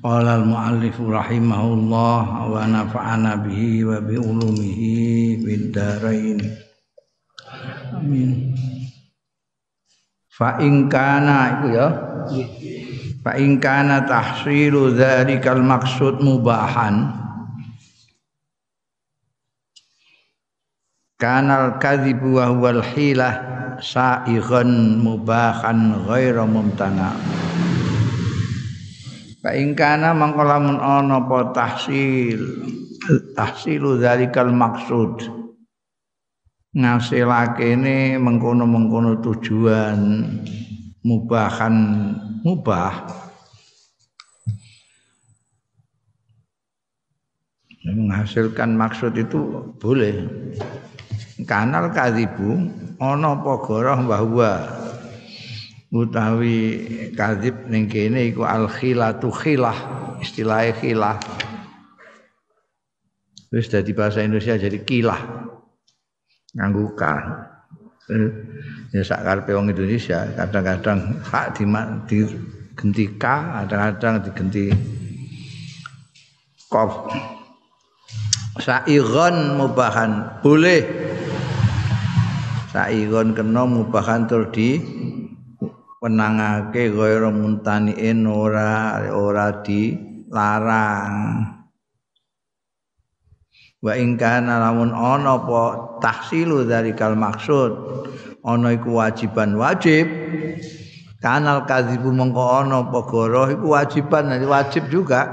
Qala al-muallif rahimahullah wa nafa'ana bihi wa bi ulumihi fid dharain. Amin. Fa in kana iku ya. Fa in kana tahsilu dzalikal maqsud mubahan. Kanal kadhibu wa huwal hilah sa'ighan mubahan ghaira mumtana' Fa ing kana mangko lamun ana apa tahsil tahsilu zalikal maksud. Ngasilake ne mengkono-mengkono tujuan mubahan mubah. Menghasilkan maksud itu boleh. Kanal kadibu ana apa goroh bahwa utawi kadzib ning kene iku al khilatu khilah istilah khilah. Wis dadi bahasa Indonesia jadi kilah. Nganggo ka. Ya sak karepe wong Indonesia kadang-kadang hak di digenti ka kadang-kadang digenti kof saigon mubahan boleh. Saigon kena mubahan tur di wenangake ghairu muntaniin ora ora dilarang. Wa ing kana lamun ana apa tahsilu kal maksud ana iku wajiban wajib. Kanal kadzibu mengko ana apa goroh iku wajiban wajib juga.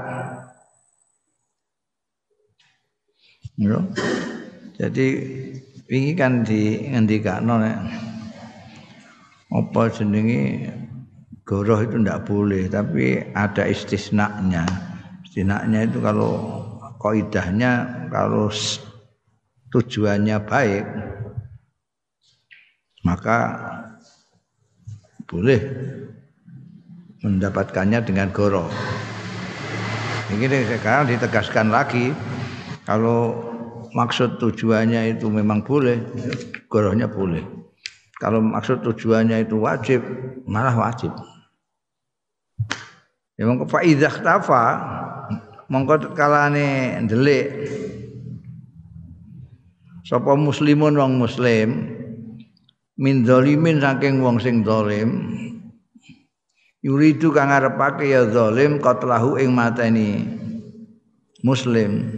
Jadi ini kan di ngendikano nek apa jenenge? Goroh itu ndak boleh tapi ada istisnanya. Istisnanya itu kalau kaidahnya kalau tujuannya baik maka boleh mendapatkannya dengan goroh. Ini sekarang ditegaskan lagi kalau maksud tujuannya itu memang boleh gorohnya boleh kalau maksud tujuannya itu wajib, malah wajib. Ya mongko fa idzah tafa mongko kalane ndelik sapa muslimun wong muslim min zalimin saking wong sing zalim yuridu kang ngarepake ya zalim qatlahu ing mateni muslim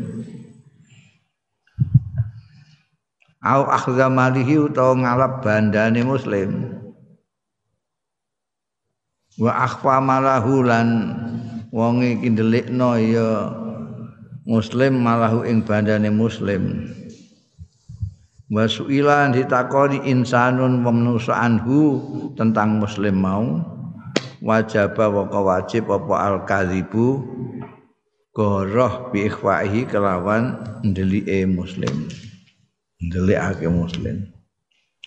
au akhdha malihi utawa ngalap bandane muslim. Wa akhfa malahu lan wong iki ndelikno ya muslim malahu ing bandane muslim. Wa suila ditakoni insanun wa anhu tentang muslim mau. Wajib wa wajib apa al kadzibu goroh bi ikhwaihi kelawan ndelike muslim ndelikake muslim.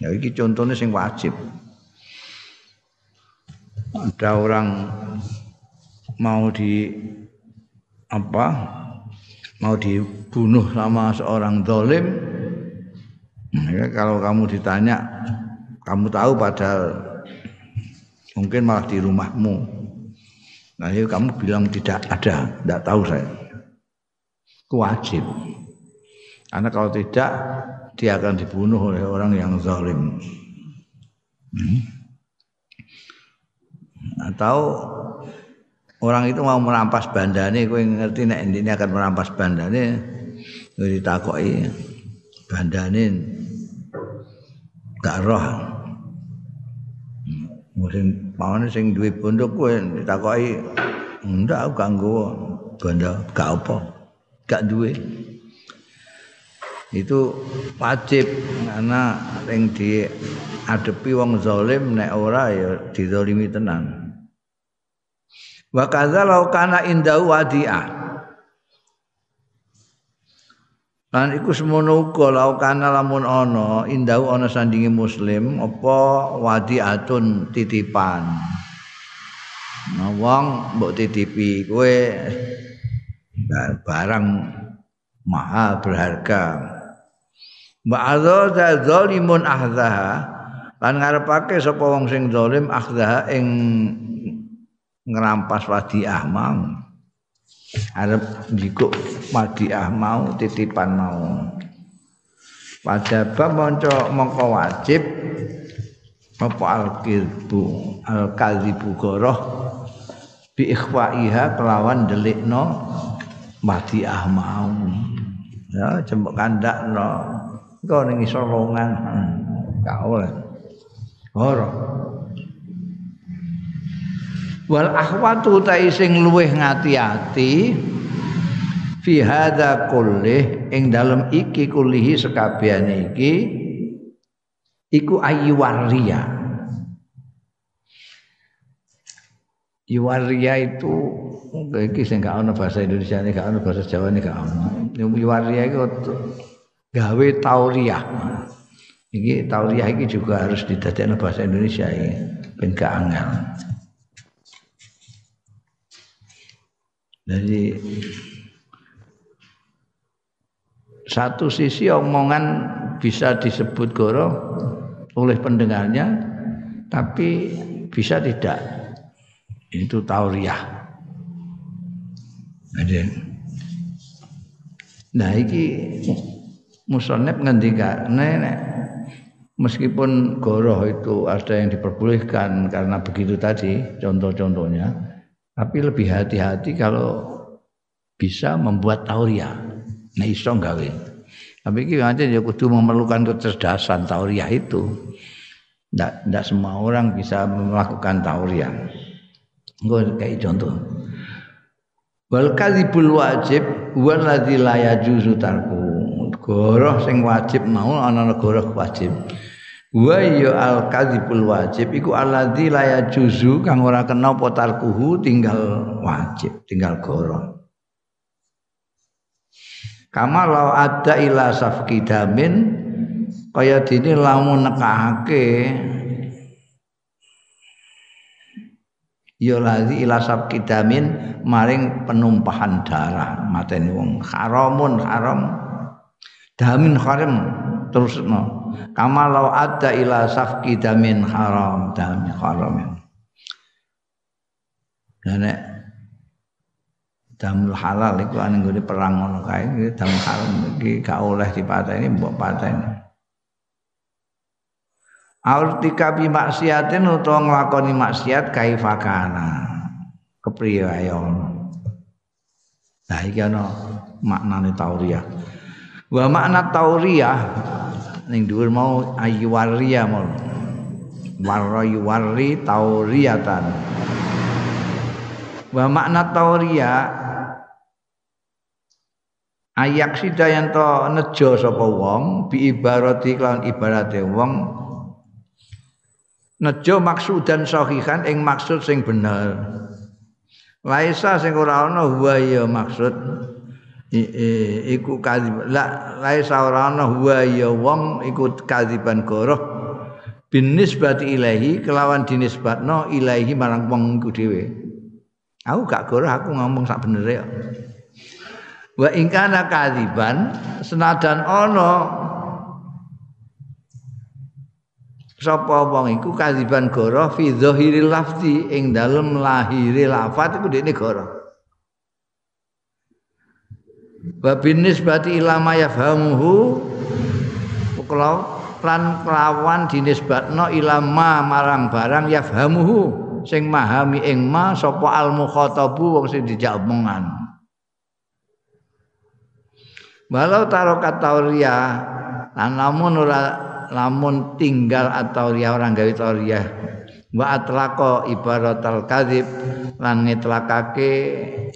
Ya iki contohnya sing wajib. Ada orang mau di apa? Mau dibunuh sama seorang dolim. Ya, kalau kamu ditanya, kamu tahu padahal mungkin malah di rumahmu. Nah, itu kamu bilang tidak ada, tidak tahu saya. Wajib. Karena kalau tidak dia akan dibunuh oleh orang yang zalim. Hmm. Atau orang itu mau merampas bandane, kowe ngerti nek ini akan merampas bandane, kowe ditakoki bandane gak roh. Mungkin pawane sing duwe bondo kowe ditakoki ndak aku ganggu banda gak apa. Gak duwe itu wajib karena yang diadepi wong zalim nek ora ya dizalimi tenan wa kadza law kana indahu wadi'ah Lan iku semono uga laukana lamun ana indau ana sandingi muslim apa wadiatun titipan. Nah wong mbok titipi kowe barang mahal berharga. Ba'adha zalimun ahdaha lan ngarepake sapa wong sing zalim ahdaha ing ngrampas wadiah mau. arep njikuk madiah mau titipan mau. Wajaba monco mongko wajib apa al-kilbu al-kalzibu goroh bi ikhwaiha kelawan delikno madiah mau. Ya jembok kandak kau ning isor longan. Gak oleh. Goroh wal ahwatu ta sing luweh ngati-ati fi hadza kullih ing dalem iki kullihi sekabehane iki iku ayyuwaria Yuwaria itu iki sing gak ana bahasa Indonesia gak ana bahasa Jawa gak ana. Yuwaria itu gawe tauriah. Iki tauriah iki juga harus didadekno bahasa Indonesia ini ben angel. Jadi satu sisi omongan bisa disebut goro oleh pendengarnya, tapi bisa tidak. Itu tauriah. Jadi, nah iki musonep ngendika nenek meskipun goroh itu ada yang diperbolehkan karena begitu tadi contoh-contohnya tapi lebih hati-hati kalau bisa membuat tauria. Nah iso gawe. Tapi iki aja ya kudu memerlukan kecerdasan tauria itu. Ndak ndak semua orang bisa melakukan tauria. Gue kayak contoh. Wal kadzibul wajib wal ladzi la yajuzu. Goroh sing wajib mau ana goroh wajib. Wa ya al kadzibul wajib iku alladzi la yajuzu kang ora kena apa tarkuhu tinggal wajib tinggal goro. Kama law ada ila safki damin kaya dene lamun nekake ya ladzi ila safki damin maring penumpahan darah mateni wong haramun haram damin haram terus no kama law ada ila safki damin haram damin haram. Nek damul halal iku ane nggone perang ngono kae damul haram iki gak oleh dipateni mbok pateni. Aurtika bi maksiatin utawa nglakoni maksiat kaifakana kepriye ono? Nah iki ana maknane tauriyah. Wa makna tauriyah ning dhuwur mau ayyuwaria mau. Warra yuwarri tauriyatan. Wa makna tauria ayak sida yen to nejo sapa wong bi ibarati kelawan ibarate wong. Nejo maksudan sahihan ing maksud sing bener. Laisa sing ora ana huwa ya maksud iku kadzib la laisa ana huwa ya wong iku kadziban goroh. Bin nisbati ilahi kelawan dinisbatno ilahi marang wong iku dhewe. Aku gak goroh aku ngomong sak benere kok wa ing kana kadziban senadan ana sapa wong iku kadziban goroh fi dzahiril lafzi ing dalem lahire lafat iku dekne goroh wa binisbati ila ma yafhamuhu lan kelawan dinisbatno ila ma marang barang yafhamuhu sing mahami ing ma sapa al mukhatabu wong sing dijak omongan. Walau tarokat tauria lan lamun ora lamun tinggal atau ria orang gawe tauria wa atlaqo ibaratal kadzib lan ngetlakake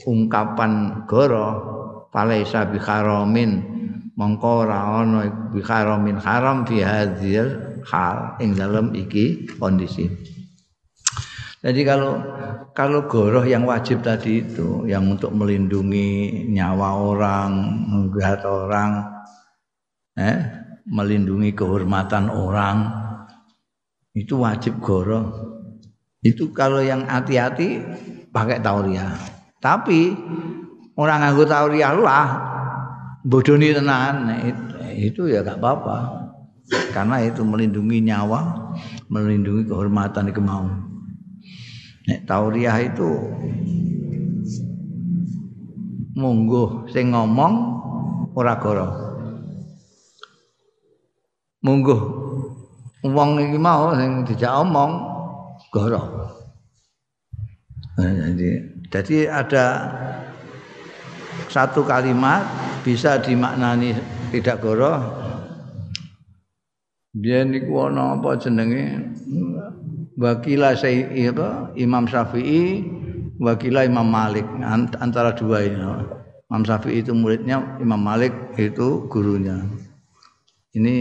ungkapan goro falaisa bi haramin mongko ora ana bi haramin haram fi hadzal hal ing dalem iki kondisi Jadi kalau kalau goroh yang wajib tadi itu yang untuk melindungi nyawa orang, menggehat orang, eh, melindungi kehormatan orang, itu wajib goroh. Itu kalau yang hati-hati pakai tauriah. Tapi orang nganggo tauriah lah bodoni tenan itu ya gak apa-apa. Karena itu melindungi nyawa, melindungi kehormatan itu mau. Nek tauriah itu mungguh sing ngomong ora goro. Mungguh wong iki mau sing dijak omong goro. Nah, jadi, jadi ada satu kalimat bisa dimaknani tidak goro biyen niku ana apa jenenge? Wakila saya apa Imam Syafi'i wakila Imam Malik. Antara dua ini Imam Syafi'i itu muridnya Imam Malik itu gurunya. Ini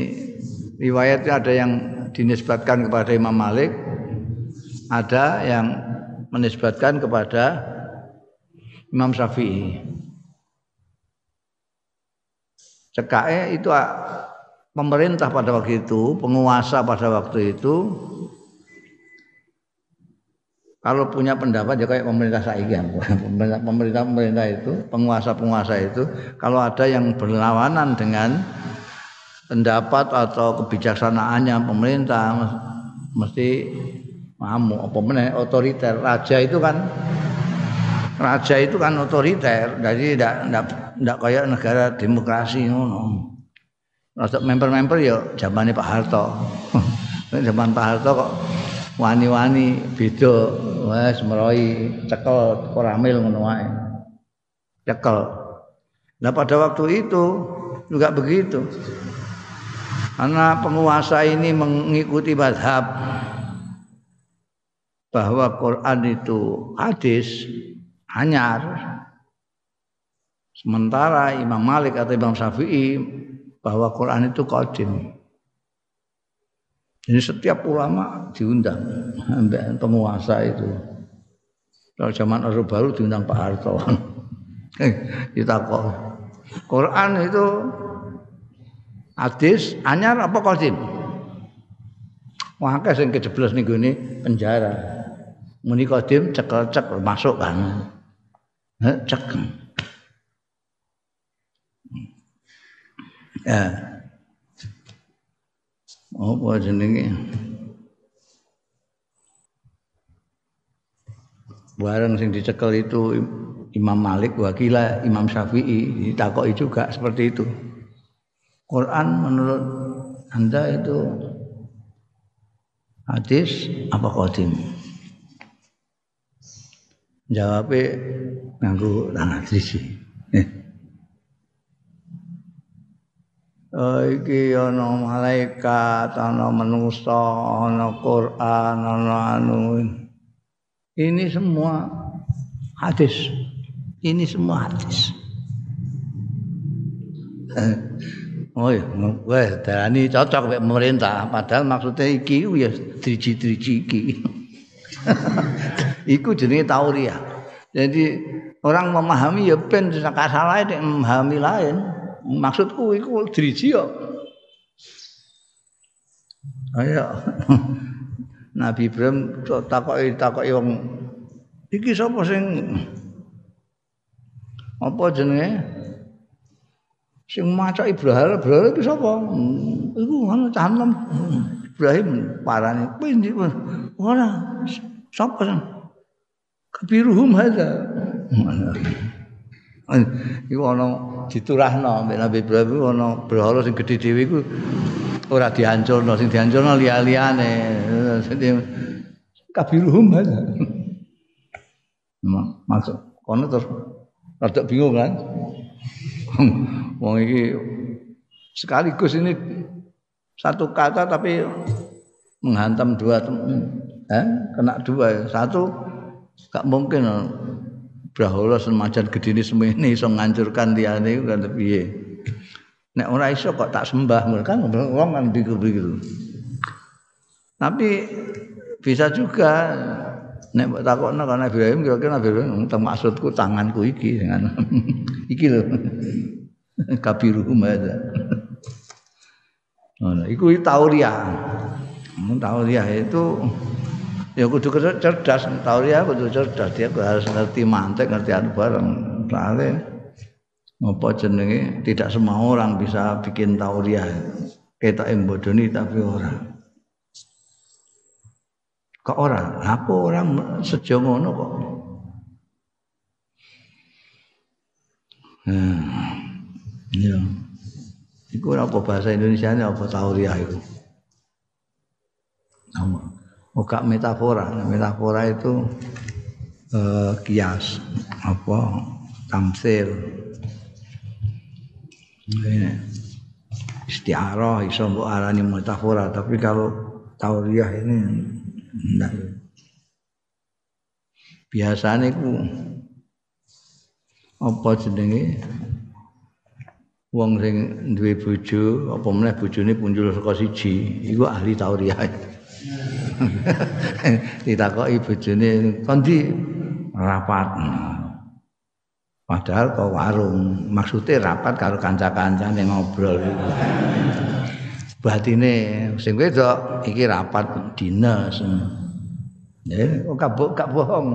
riwayatnya ada yang dinisbatkan kepada Imam Malik ada yang menisbatkan kepada Imam Syafi'i cekae itu pemerintah pada waktu itu, penguasa pada waktu itu kalau punya pendapat ya kayak pemerintah saya pemerintah pemerintah pemerintah itu penguasa penguasa itu kalau ada yang berlawanan dengan pendapat atau kebijaksanaannya pemerintah mesti mamu apa otoriter. Raja itu kan raja itu kan otoriter jadi tidak tidak kayak negara demokrasi ngono Rasa member-member ya zamannya Pak Harto. Zaman Pak Harto kok wani-wani beda wes meroi cekel koramil ngono wae. Cekel. Nah pada waktu itu juga begitu. Karena penguasa ini mengikuti madhab bahwa Quran itu hadis hanyar. Sementara Imam Malik atau Imam Syafi'i bahwa Quran itu qadim. Jadi setiap ulama diundang penguasa itu. Kalau zaman Orde Baru diundang Pak Harto. Kita kok Quran itu hadis anyar apa qadim? Wah, sing kejeblos ning penjara. Muni qadim cekel-cekel masuk kan. Cek. Ya. Apa jenenge? Barang sing dicekel itu Imam Malik wakila Imam Syafi'i ditakoki juga seperti itu. Quran menurut Anda itu hadis apa qadim? Jawabnya nganggo tangan sisi. Oh, iki ana malaikat, ana manusa, ana Quran, ana anu. Ini semua hadis. Ini semua hadis. Oh ya, wah, darani cocok mek pemerintah, padahal maksudnya iki ya driji-driji iki. Iku jenenge tauriah. Jadi orang memahami ya ben salah memahami lain. maksudku iku driji yo. Ayo. Nabi Ibrahim takoki takoki wong iki sapa sing apa jenenge? Sing maca Ibrahim, Ibrahim iki sapa? Iku ana canem. Ibrahim parane kuwi? Ora. Sapa sing? Kabiruhum hadza. Iku ana diturahno mbek Nabi Ibrahim ana berhala sing gedhe dhewe iku ora dihancurno sing dihancurno liya-liyane kabiruhum aja masuk kono terus rada bingung kan? Wong iki sekaligus ini satu kata tapi menghantam dua eh, kena dua satu gak mungkin brahala semajan gedine semene iso ngancurkan liyane kan piye. Nek ora iso kok tak sembah kan wong kan begitu. Tapi bisa juga nek mbok takokno kan Nabi Ibrahim kira-kira Nabi Ibrahim maksudku tanganku iki dengan iki lho kabiruhum ada Nah, iku tauriah. Tauriah itu ya kudu cerdas, tauriah kudu cerdas, dia harus ngerti mantek, ngerti anu bareng. Soalnya apa jenenge tidak semua orang bisa bikin tauriah. Kita embodoni tapi orang. Kok orang? Apa orang sejauh ngono kok? Hmm. Ya. Iku apa bahasa Indonesia apa tauriah itu? Nama. Muka metafora. Metafora itu eh, kias apa tamsil. Istiarah iso mbok arani metafora, tapi kalau tauriah ini enggak. Biasanya ku apa jenenge wong sing duwe bojo apa meneh bojone punjul saka siji iku ahli tauriah ditakoki bojone kondi rapat. Padahal kok warung. Maksudnya rapat karo kanca-kancane ngobrol iku. Batine sing wedok iki rapat dinas ya kok gak bohong.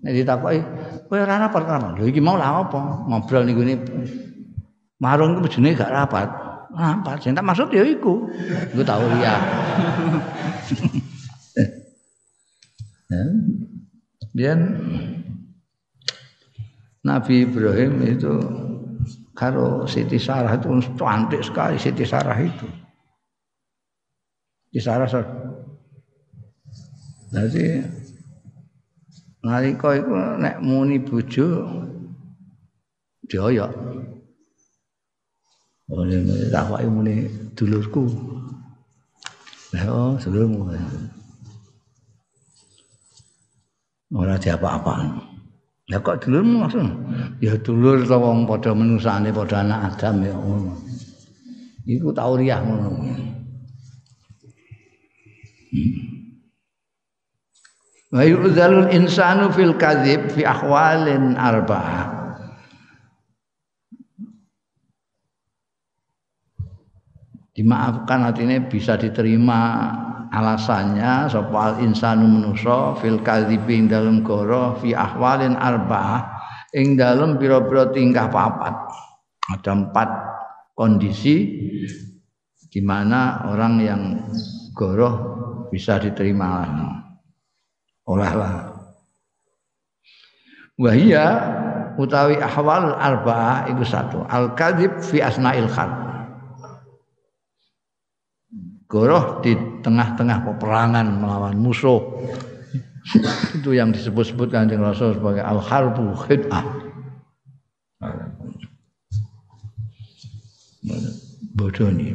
Nek ditakoki kowe ora rapat kan lho iki mau lah apa? Ngobrol niku Marung itu bojone gak rapat. Rapat. Sing tak maksud ya iku. Iku tau Dan Nabi Ibrahim itu karo Siti Sarah itu cantik sekali Siti Sarah itu. Siti Sarah Jadi nalika iku nek muni bojo dioyok. Oh, tak wae muni dulurku. Lah oh, sedulurmu. Ora diapa-apaan. Lah kok dulurmu maksud? Ya dulur to wong padha menusane padha anak Adam ya ngono. Iku tauriah ngono. Wa yu'dzalul insanu fil kadzib fi ahwalin arba'ah. dimaafkan artinya bisa diterima alasannya sapa insanu manusa fil kadhibi dalam goro fi ahwalin arba'ah ing dalam pira-pira tingkah papat. Ada empat kondisi di mana orang yang goroh bisa diterima olehlah. Wahia utawi ahwal arba'ah itu satu. Al kadhib fi asna'il khalq. Goroh di tengah-tengah peperangan melawan musuh. Itu yang disebut-sebut kanjeng Rasul sebagai al harbu khid'ah. Bodoh nih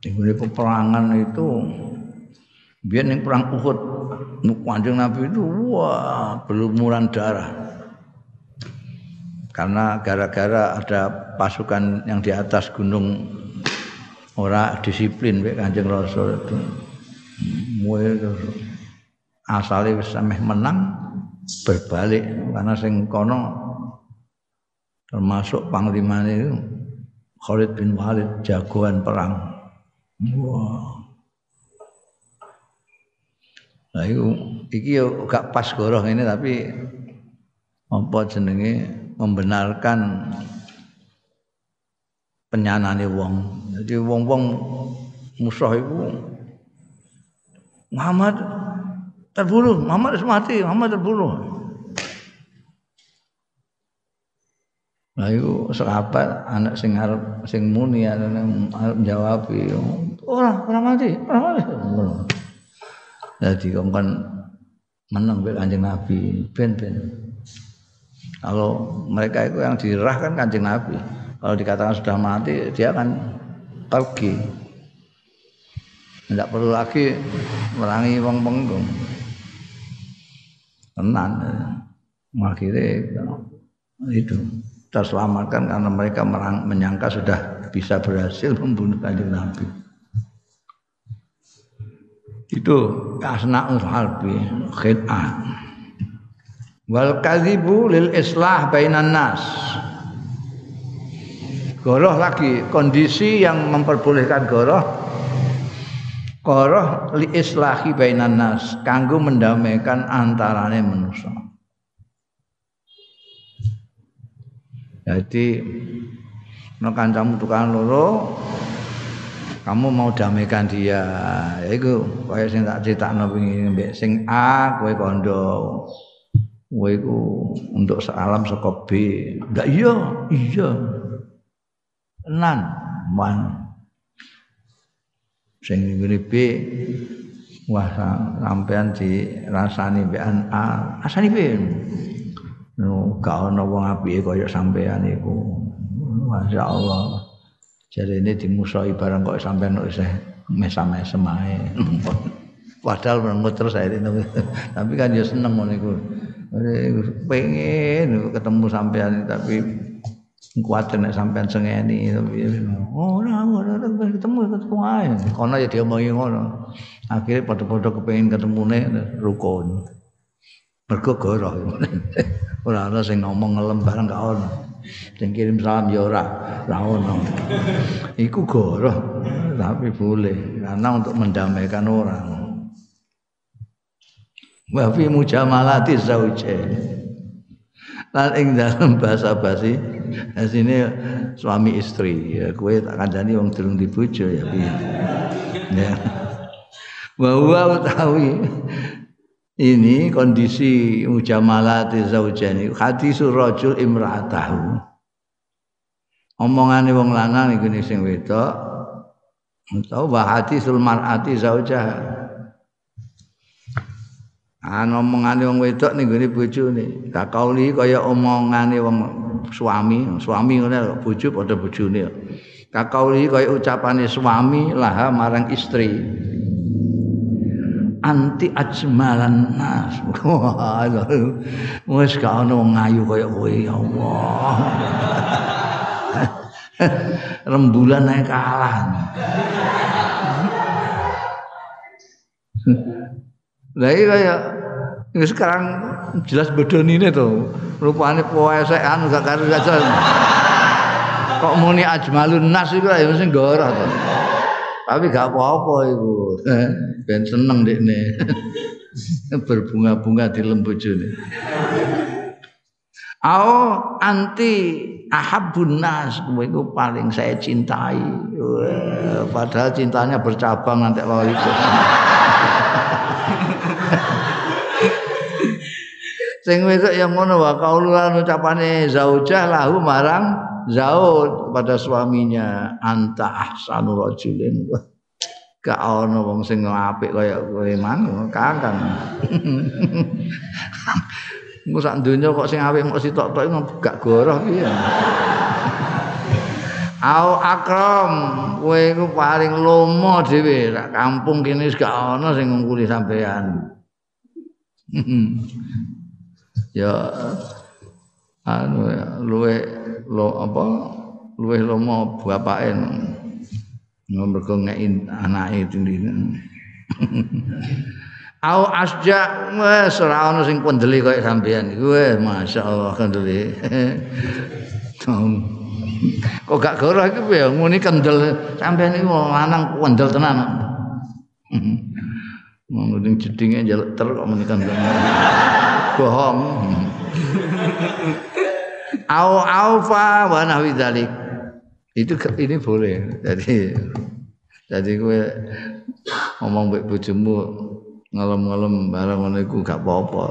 Ini peperangan itu biar yang perang Uhud kanjeng Nabi itu wah berlumuran darah karena gara-gara ada pasukan yang di atas gunung ora disiplin mek Kanjeng Rasul itu. Asale wis menang berbalik karena sing kono termasuk panglima itu Khalid bin Walid jagoan perang. Wah. Nah, itu, iki gak pas goroh ini tapi apa jenenge membenarkan penyanane wong. Jadi wong-wong musuh itu Muhammad terbunuh, Muhammad harus mati, Muhammad terbunuh. Nah itu sahabat anak sing arep sing muni arep jawab ora ora mati, ora mati. Jadi kan menang be Kanjeng Nabi ben ben. Kalau mereka itu yang dirahkan kancing Nabi. Kalau dikatakan sudah mati, dia akan pergi. Tidak perlu lagi merangi wong penggung. Tenan. Akhirnya itu terselamatkan karena mereka merang, menyangka sudah bisa berhasil membunuh kanjeng Nabi. itu asnaul harbi khid'ah wal kadhibu lil islah bainan nas. Goroh lagi kondisi yang memperbolehkan goroh goroh li islahi bainan nas kanggo mendamaikan antarane manusia jadi no kancamu tukang loro kamu mau damaikan dia. Ya itu kaya sing tak critakno wingi sing A kowe kondo kowe untuk salam saka B. Ndak iya iya. Tenan man sing ngene B wah sampean dirasani mbekan A asani B no gak ana wong apike kaya sampean iku. Masyaallah jadi ini barang kok sampean kok isih mesam-mesem padahal menurut terus saya ini tapi kan ya seneng ngono iku pengen ketemu sampean tapi kuat nek sampean sengeni tapi oh ora ora ketemu ketemu ae. Kono ya diomongi ngono. Akhirnya padha-padha kepengin ketemune rukun. Mergo goroh. Ora ana sing ngomong ngelem bareng gak ono. Sing kirim salam ya ora ora ono. Iku goroh tapi boleh. Karena untuk mendamaikan orang wa fi mujamalati zaujain. Lan ing dalam bahasa basi sini suami istri. Ya kue tak kandani wong durung dibojo ya piye? Ya. Bahwa utawi ini kondisi mujamalati zaujani hadis rajul imra'atahu. Omongane wong lanang iku sing wedok utawa wa hadisul mar'ati zaujaha An omongane wong wedok ning gone bojone. Kakauli kaya omongane wong suami, suami ngene bojo padha bojone. Kakauli kaya ucapane suami laha marang istri. Anti ajmalan nas. Wes gak ono wong ayu kaya kowe ya Allah. Rembulan ae kalah. Lah iya kaya ini sekarang jelas bedon ini tuh. Rupanya poesean gak karo gak kok muni ajmalun nas itu ya mesti goroh tuh. Tapi gak apa-apa itu. Ben seneng dek nih berbunga-bunga di lembuju nih Ao anti ahabun nas. Itu paling saya cintai. Padahal cintanya bercabang nanti itu sing wedok yang ngono wa qaululan ucapane zaujah lahu marang zaud pada suaminya anta ahsanu rajulin. Gak ono wong sing apik kaya kowe mang kakang Engko sak donya kok sing apik mok sitok-tok gak goroh piye Au akram kowe iku paling lomo dhewe rak kampung kene wis gak ana sing ngungkuli sampean. ya anu luwe lo apa luwe lomo bapake mergo ngeki anake tindine. Au asja wis ora ana sing pendeli kaya sampean iku masyaallah kendeli. Kok gak goroh iki piye muni kendel sampean iki lanang kendel tenan. Wong ning jedinge njaluk ter kok muni kendel. Bohong. Au aufa wa nahwi dzalik. Itu ini boleh. Jadi jadi kowe ngomong mbek bojomu ngalem-ngalem barang ngono iku gak apa-apa.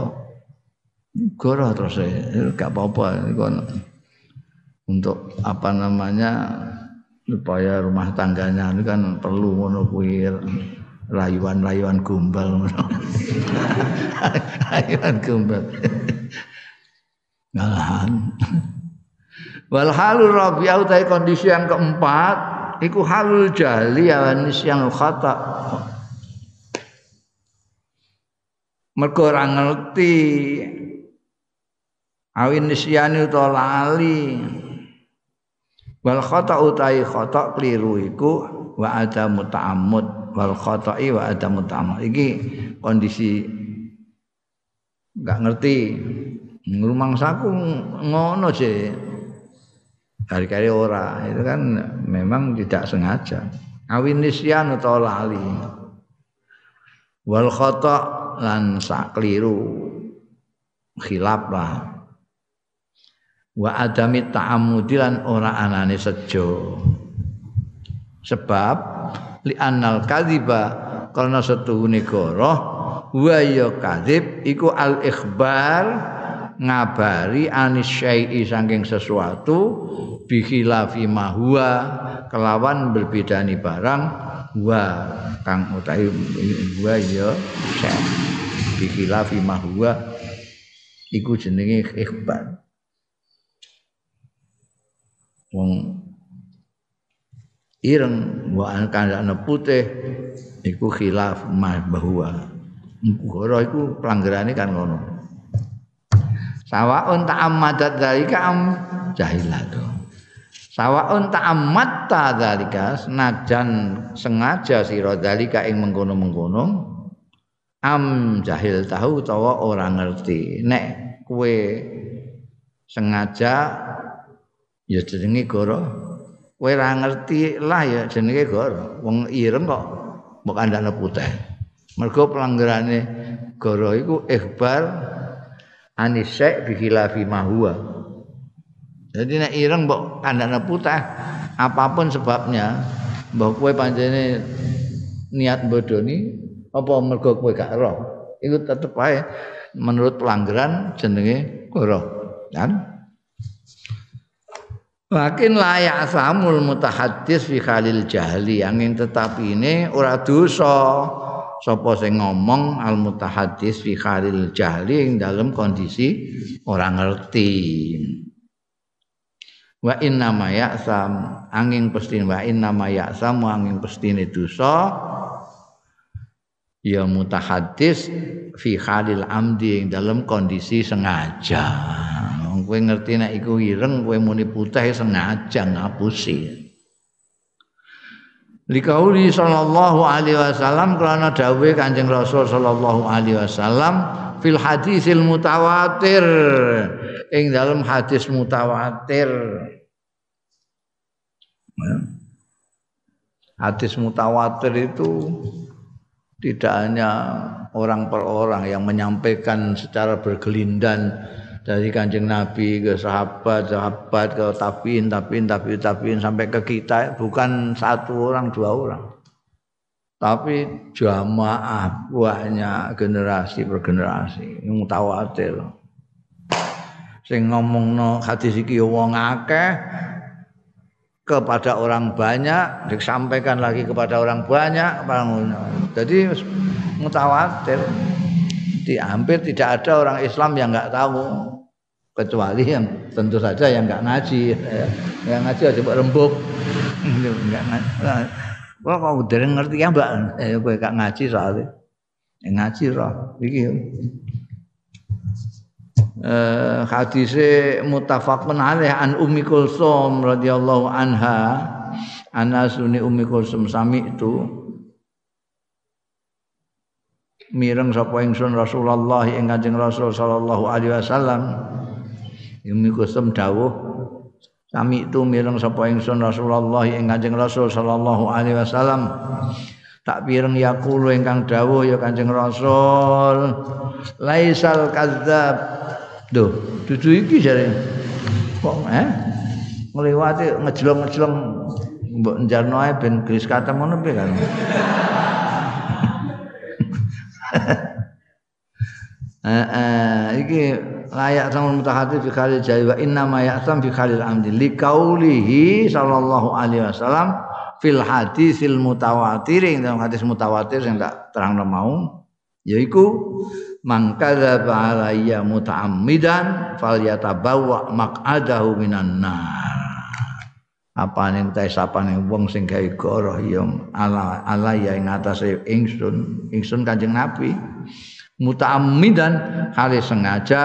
Goroh terus gak apa-apa iku untuk apa namanya supaya rumah tangganya ini kan perlu ngono kuwi rayuan-rayuan gombal rayuan gombal. Ngalahan wal halul rabi'ah utai kondisi yang keempat iku halul jali awan yang khata. Mergo ora ngerti awin nisyani utawa wal khata utai khata kliru iku wa ada muta'ammud wal khata'i wa adamu ta'ammud. Iki kondisi enggak ngerti. Ngrumangsaku ngono sih. Kali-kali ora itu kan memang tidak sengaja. Awin nisyan utawa lali. Wal khata lan sakliru khilaf lah wa adami ta'ammudi lan ora anane sejo. Sebab li annal kadhiba karena setuhune goroh wa ya kadzib iku al ikhbar ngabari anis syai'i saking sesuatu bikhilafi mahua kelawan berbedani barang wa kang utawi wa ya bikhilafi mahua iku jenenge ikhbar wong ireng wa kandhane putih iku khilaf mah bahwa goro iku pelanggarane kan ngono Sawaun ta'ammadat dzalika am jahilatu. Sawaun ta'ammatta dzalika senajan sengaja sira dzalika ing mengkono-mengkono am jahil tahu utawa ora ngerti. Nek kowe sengaja ya jenenge goro. Kowe ora ngerti lah ya jenenge goro. Wong ireng kok mbok kandhane putih. Mergo pelanggarane goro iku ikhbar anisek bihilafi mahua. Jadi nek ireng mbok kandhane putih apa pun sebabnya mbok kowe pancene niat bodoni apa mergo kowe gak roh itu tetep menurut pelanggaran jenenge roh kan Lakin layak samul mutahaddis fi khalil jahli. Angin tetapi ini ora dosa. Sapa sing ngomong al mutahaddis fi khalil jahli ing dalam kondisi orang ngerti. Wa inna ma ya'sam angin pestin wa inna ma ya'sam angin pestine dosa. Ya mutahaddis fi khalil amdi ing dalam kondisi sengaja kowe ngerti nek iku ireng kowe muni putih sengaja ngapusi. Likauli sallallahu alaihi wasallam karena dawuh Kanjeng Rasul sallallahu alaihi wasallam fil hadisil mutawatir ing dalam hadis mutawatir. Hadis mutawatir itu tidak hanya orang per orang yang menyampaikan secara bergelindan dari kanjeng Nabi ke sahabat, sahabat ke tabiin, tabiin, tabiin, tabiin sampai ke kita bukan satu orang dua orang, tapi jamaah banyak generasi per generasi yang mutawatir. Sing ngomong no hadis iki wong akeh kepada orang banyak disampaikan lagi kepada orang banyak jadi mutawatir. Hampir tidak ada orang Islam yang nggak tahu kecuali yang tentu saja yang nggak ngaji. Yang ngaji aja buat rembuk nggak ngaji. Wah, kau udah ngerti ya mbak, eh, gue gak ngaji soalnya, yang ngaji roh, iki. Eh, hadise mutafakun alaih an Ummi Kulsum radhiyallahu anha. Anasuni Ummi Kulsum sami itu mireng sapa ingsun Rasulullah ing Kanjeng Rasul sallallahu alaihi wasallam Umi kusum dawuh sami itu mireng sapa ingsun Rasulullah ing Kanjeng Rasul sallallahu alaihi wasallam tak pireng yaqulu ingkang dawuh ya Kanjeng Rasul laisal kadzab Duh, dudu iki jare. Kok eh ngliwati ngejlong-ngejlong mbok njarno ae ben gris katem ngono piye kan. Eh, eh iki layak sama mutahati fi khalil jari wa inna ma ya'tam fi khalil amdi li kaulihi sallallahu alaihi wasallam fil hadisil mutawatir. Dalam hadis mutawatir yang tak terang mau yaiku mangkadzaba alayya muta'ammidan falyatabawa maq'adahu minan nar. Apa ning ta sapane wong sing gawe goroh ya ala ala ya ing atase ingsun ingsun Kanjeng Nabi muta'ammidan kali sengaja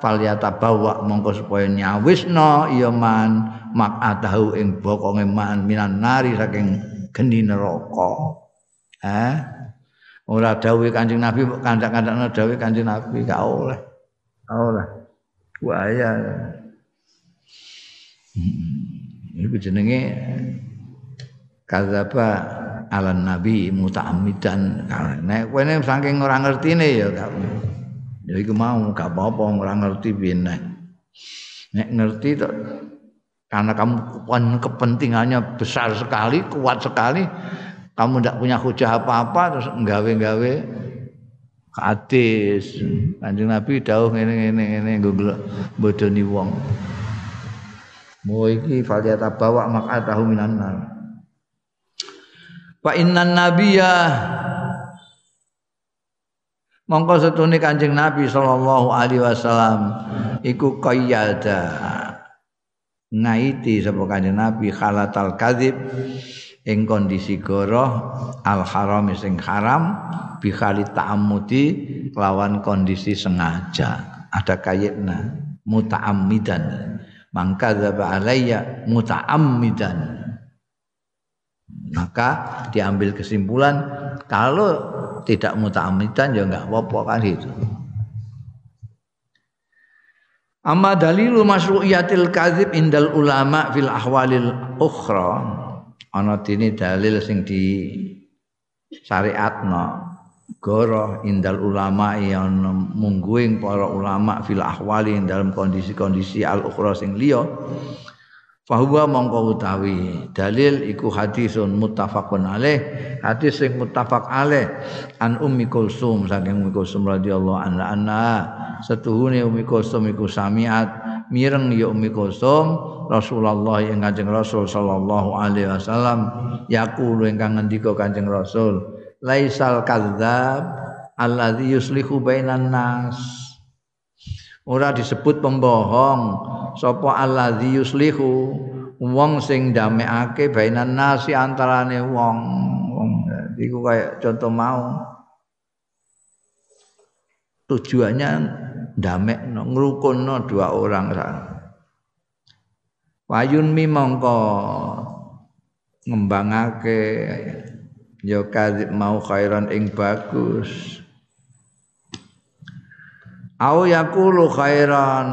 falyata bawa mongko supaya nyawisno ya man makatahu ing bokonge man minan nari saking geni neraka Ah, ora dawuh Kanjeng Nabi kandak-kandakno dawuh Kanjeng Nabi gak oleh. Oleh. Bahaya. Hmm. Iku jenenge kadzaba ala nabi muta'ammidan. Nek kowe saking ora ngertine ya gak ya iku mau gak apa-apa ora ngerti piye nek. Ngerti tok karena kamu kepentingannya besar sekali, kuat sekali, kamu tidak punya hujah apa-apa terus nggawe-nggawe hadis. Kanjeng Nabi dawuh ngene ngene ngene nggo bodoni wong. Mau iki faliyata bawa tahu minan nar. Fa innan nabiyya. Mongko setune Kanjeng Nabi sallallahu alaihi wasallam iku qayyada. Ngaiti sapa kanjeng Nabi khalatal kadzib ing kondisi goroh al haram sing haram bi khali lawan kondisi sengaja. Ada kayitna muta'ammidan. Mangka dzaba alayya muta'ammidan maka diambil kesimpulan kalau tidak muta'ammidan ya enggak apa-apa kan itu Amma dalilu masyru'iyatil kadzib indal ulama fil ahwalil ukhra. Ana dene dalil sing di syariatno goroh indal ulama yang mungguing para ulama fil ahwali dalam kondisi-kondisi al ukhra sing liya Fahuwa mongko utawi. Dalil iku hadisun muttafaqun alaih. Hadis sing muttafaq alaih. An ummi kulsum saking ummi kulsum radhiyallahu anha anna. Setuhune ummi kulsum iku samiat. Mireng ya ummi kulsum Rasulullah yang Kanjeng Rasul sallallahu alaihi wasallam. Yaqulu ingkang ngendika Kanjeng Rasul laisal kadzab alladzi yuslihu bainan nas ora disebut pembohong. Sapa alladzi yuslihu? Wong sing ndamekake bainan nasi antarane wong. Wong iku kaya contoh mau. Tujuannya ndamek ngrukunno dua orang Wayun mi mongko ngembangake ya mau khairan ing bagus au yaqulu khairan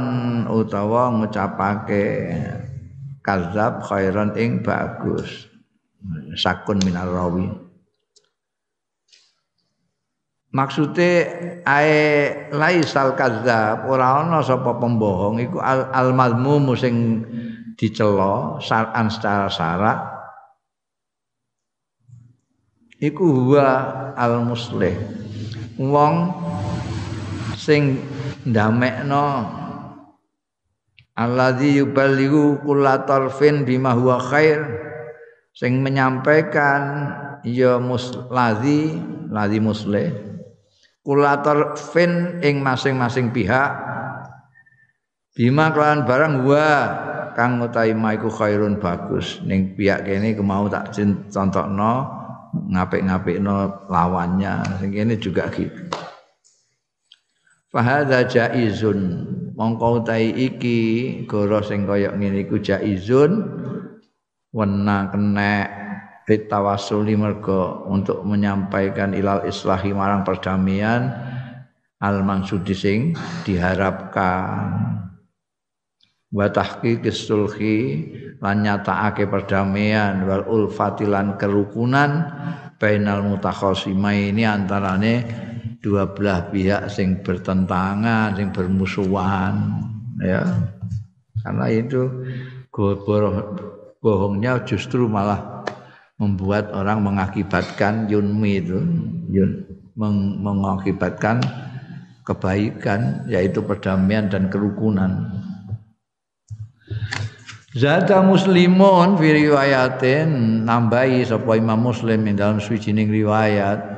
utawa ngucapake kazab khairan ing bagus. Sakun minar rawi. Maksude ae laisal kazab ora ana sapa pembohong iku al, al mazmum sing dicela saran secara syarat iku huwa al muslih. Wong sing ndamekno alladzi yuballighu kullatarfin bima huwa khair. Sing menyampaikan ya muslazi ladzi musleh kullatarfin ing masing-masing pihak. Bima kelawan barang wa kang utawi maiku khairun bagus. Ning pihak kene kemau tak contohno ngapik-ngapikno lawannya. Sing kene juga gitu Fahadha jaizun. Mongko utai iki goro sing kaya ngene iku jaizun. Wena kena bitawasuli mergo untuk menyampaikan ilal islahi marang perdamaian al mansudi sing diharapkan. Wa tahqiqis sulhi lan nyatakake perdamaian wal ulfatilan kerukunan bainal mutakhasimaini antarane dua belah pihak sing bertentangan, sing bermusuhan, ya. Karena itu bohongnya justru malah membuat orang mengakibatkan yunmi itu, yun, meng, mengakibatkan kebaikan yaitu perdamaian dan kerukunan. Zata muslimun fi riwayatin nambahi sapa Imam Muslim dalam suwijining riwayat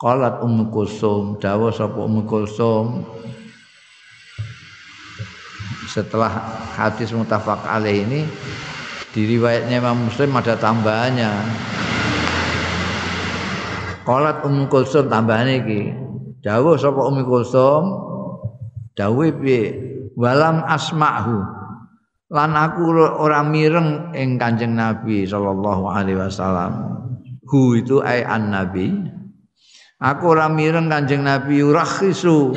Qalat Ummu Kulsum, dawa sapa Ummu Kulsum setelah hadis mutafak alaih ini di riwayatnya Imam Muslim ada tambahannya. Qalat Ummu Kulsum tambahan iki. Dawa sapa Ummu Kulsum dawe piye? Walam asma'hu. Lan aku ora mireng ing Kanjeng Nabi sallallahu alaihi wasallam. hu itu ai an nabi aku ora mireng kanjeng nabi rakhisu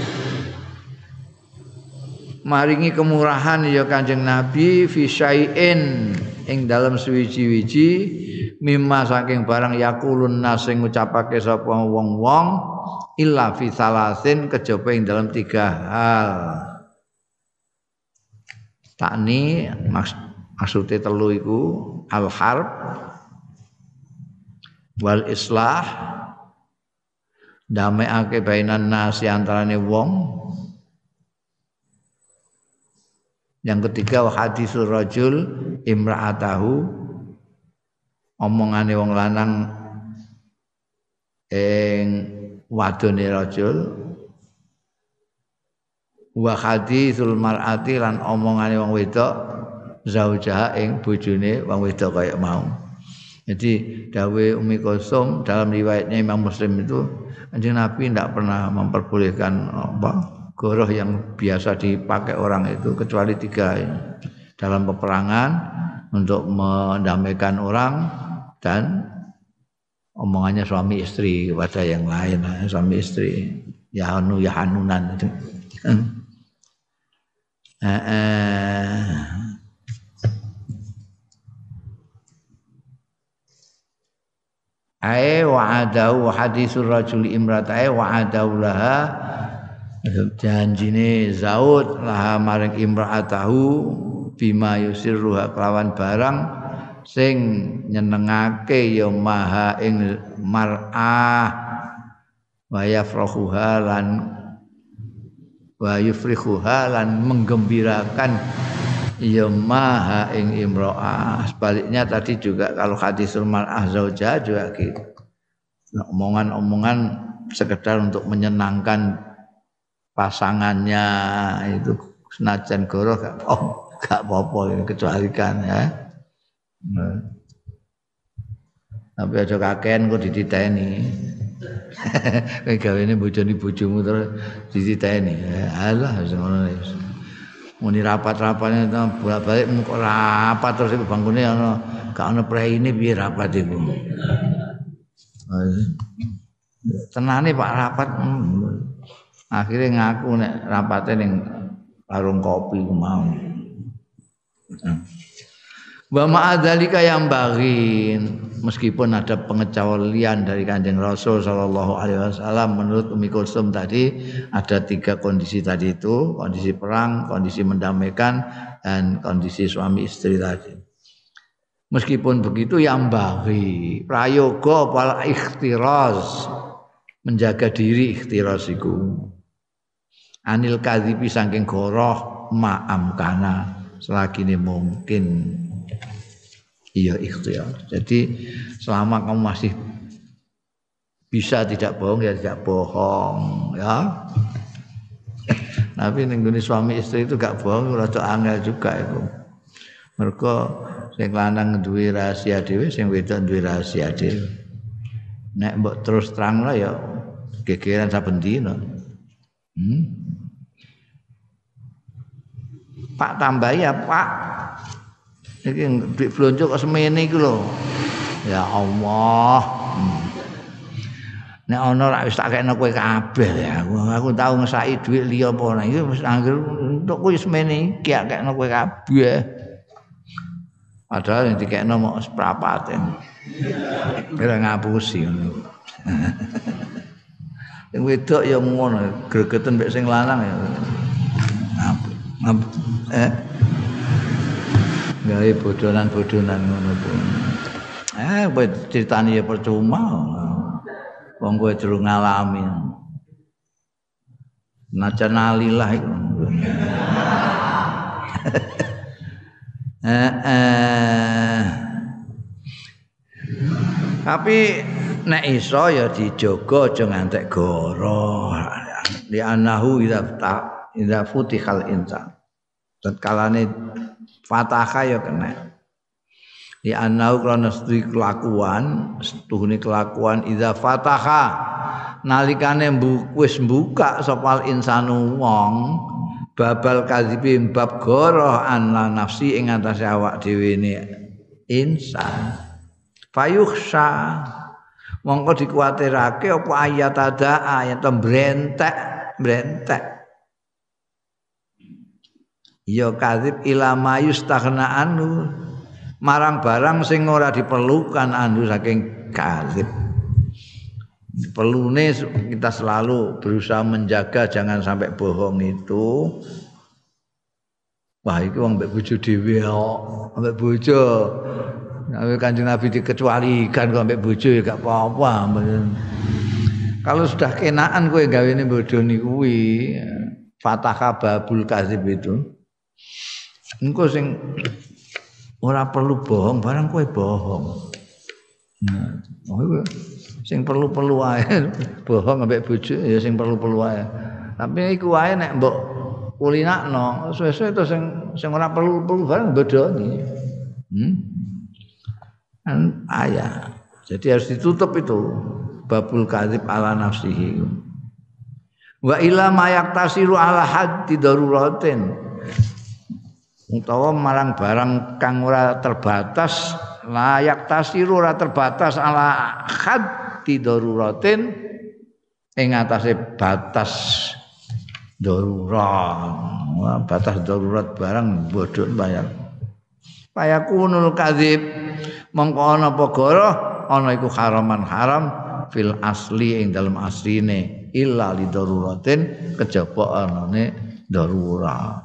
maringi kemurahan ya kanjeng nabi fi syai'in ing dalam suwiji-wiji mimma saking barang yakulun nas sing ngucapake sapa wong-wong illa fi salasin kejaba ing dalam tiga hal. Takni maks maksudnya telu iku al harb wal islah damekake bainan nasi antarane wong. Yang ketiga hadisul rajul imra'atahu. Omongane wong lanang ing wadone rajul. Wa hadisul mar'ati lan omongane wong wedok zaujaha ing bojone wong wedok kaya mau jadi dawe Umi Kosum dalam riwayatnya Imam Muslim itu Anjing Nabi tidak pernah memperbolehkan apa goroh yang biasa dipakai orang itu kecuali tiga ini. dalam peperangan untuk mendamaikan orang dan omongannya suami istri kepada yang lain suami istri ya hanu ya hanunan itu eh, eh. Ae wa'adahu hadisul rajuli imratae wa'adahu laha. Janjine Zaud laha maring imra'atahu bima yusirruha kelawan barang sing nyenengake ya maha ing mar'ah. Wa yafrahuha lan wa yufrihuha lan menggembirakan ya maha ing imro'ah sebaliknya tadi juga kalau hadisul mar'ah zaujah juga gitu omongan-omongan sekedar untuk menyenangkan pasangannya itu senajan goroh gak oh, apa-apa kecuali kan ya Nah. Tapi aja kakean kok dititeni. Kowe gawene bojone bojomu terus dititeni. Ngono wis. Muni rapat-rapatnya itu bolak-balik kok rapat terus iku bangkune ana gak ana preine piye rapat iku. Tenane Pak rapat. Akhirnya ngaku nek rapate ning warung kopi mau. Wa ma'adzalika yang bagin meskipun ada pengecualian dari Kanjeng Rasul sallallahu alaihi wasallam menurut Umi Kulsum tadi ada tiga kondisi tadi itu, kondisi perang, kondisi mendamaikan dan kondisi suami istri tadi. Meskipun begitu yang bagi prayoga pal ikhtiraz menjaga diri ikhtiraz iku. Anil kadhibi saking goroh ma'am kana selagi ini mungkin Iya ikhtiar. Jadi selama kamu masih bisa tidak bohong ya tidak bohong ya. Tapi nengguni suami istri itu gak bohong rada angel juga itu. Mereka sing lanang duwe rahasia dhewe sing wedok duwe rahasia dhewe. Nek mbok terus terang lah ya gegeran saben dina. Hmm? Pak tambah ya Pak Iki duit blonjo kok semene iki lho. Ya Allah. Hmm. Nek ana rak wis tak kene kowe kabeh ya. Aku, aku tau ngesaki duit liya apa ora. Iki wis anggere untuk kowe semene iki kene kowe kabeh. Padahal yang dikekno mau seprapat Kira ngapusi ngono. Yang wedok ya ngono, gregeten mek sing lanang ya. Ngap. Eh gawe bodonan-bodonan ngono pun. Eh, kowe critani ya percuma. Wong kowe durung ngalami. Najan alilah iku. eh, eh. Tapi nek iso ya dijogo aja ngantek goro. Di anahu idza futihal insan. Tatkalane Fataha ya kena. Di anau krana studi kelakuan, setuhune kelakuan idza fataha. Nalikane wis buka sopal insanu wong babal kadzibi bab goroh an nafsi ing atase awak dhewe ne insan. Fayukhsha. Mongko dikuatirake apa ayat ada ayat mbrentek mbrentek ya kadzib ila mayus anu marang barang sing ora diperlukan anu saking kadzib. Perlune kita selalu berusaha menjaga jangan sampai bohong itu. Wah itu wong mbek bojo dhewe kok mbek bojo. Nabi kanjeng Nabi dikecualikan kok mbek bojo ya gak apa-apa kalau sudah kenaan kowe gawe ini bodoni kuwi fatah babul kazib itu engko sing ora perlu bohong barang kowe bohong. Nah oh sing perlu-perlu wae bohong ambek bojo ya sing perlu-perlu wae tapi iku wae nek mbok kulinakno suwe-suwe to sing sing ora perlu-perlu barang bodoni hmm? Kan ayah jadi harus ditutup itu babul kadzib ala nafsihi. Wa ila mayak tasiru ala haddi daruratin utawa marang barang kang ora terbatas layak tasiru ora terbatas ala had waqti daruratin ing atase batas darurat. Batas darurat barang bodho bayar payakunul kadzib. Mongko ana apa goroh ana iku haraman haram fil asli ing dalam asline illa li daruratin kejaba anane darurat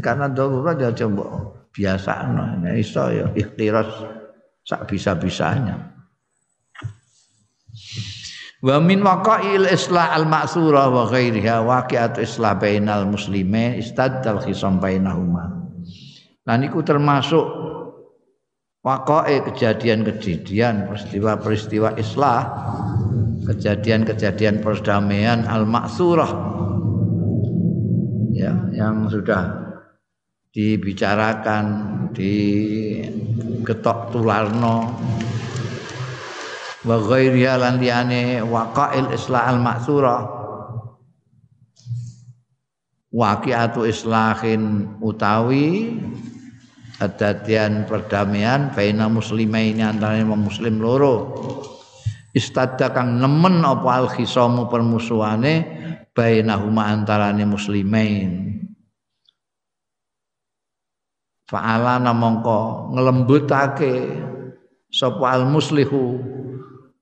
karena darurat ya coba biasa no. iso ya ikhtiras sak bisa-bisanya Wa min waqa'il islah al ma'sura wa ghairiha waqi'at islah bainal muslimin istaddal khisam bainahuma. Nah niku termasuk waqa'i kejadian-kejadian peristiwa-peristiwa islah kejadian-kejadian perdamaian al ma'surah ya yang sudah dibicarakan di getok tularno. Wa ghairiha lan liyane waqa'il islah al maksura waqi'atu islahin utawi adatian perdamaian baina muslimaini antara muslim loro. Istadda kang nemen apa al khisamu permusuhane bainahuma antarane muslimain fa'ala namangka nglembutake sapa al muslihu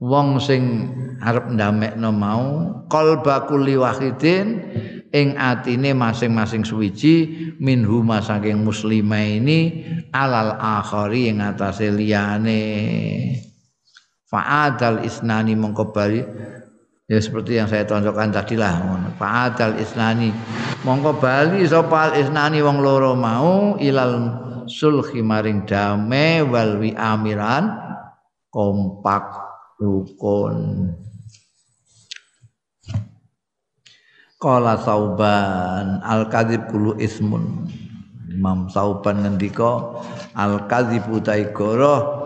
wong sing arep ndamekno mau qalba kulli wahidin ing atine masing-masing suwiji minhuma saking muslimaini alal akhari ing atase liyane. Fa'adal isnani mongko bali ya seperti yang saya tonjokkan tadi lah fa'adal isnani. Mongko bali sapa isnani wong loro mau ilal sulhi maring dame wal amiran kompak rukun. Kala sauban al kadzib kulu ismun. Imam Sauban ngendika al kadzib utai goroh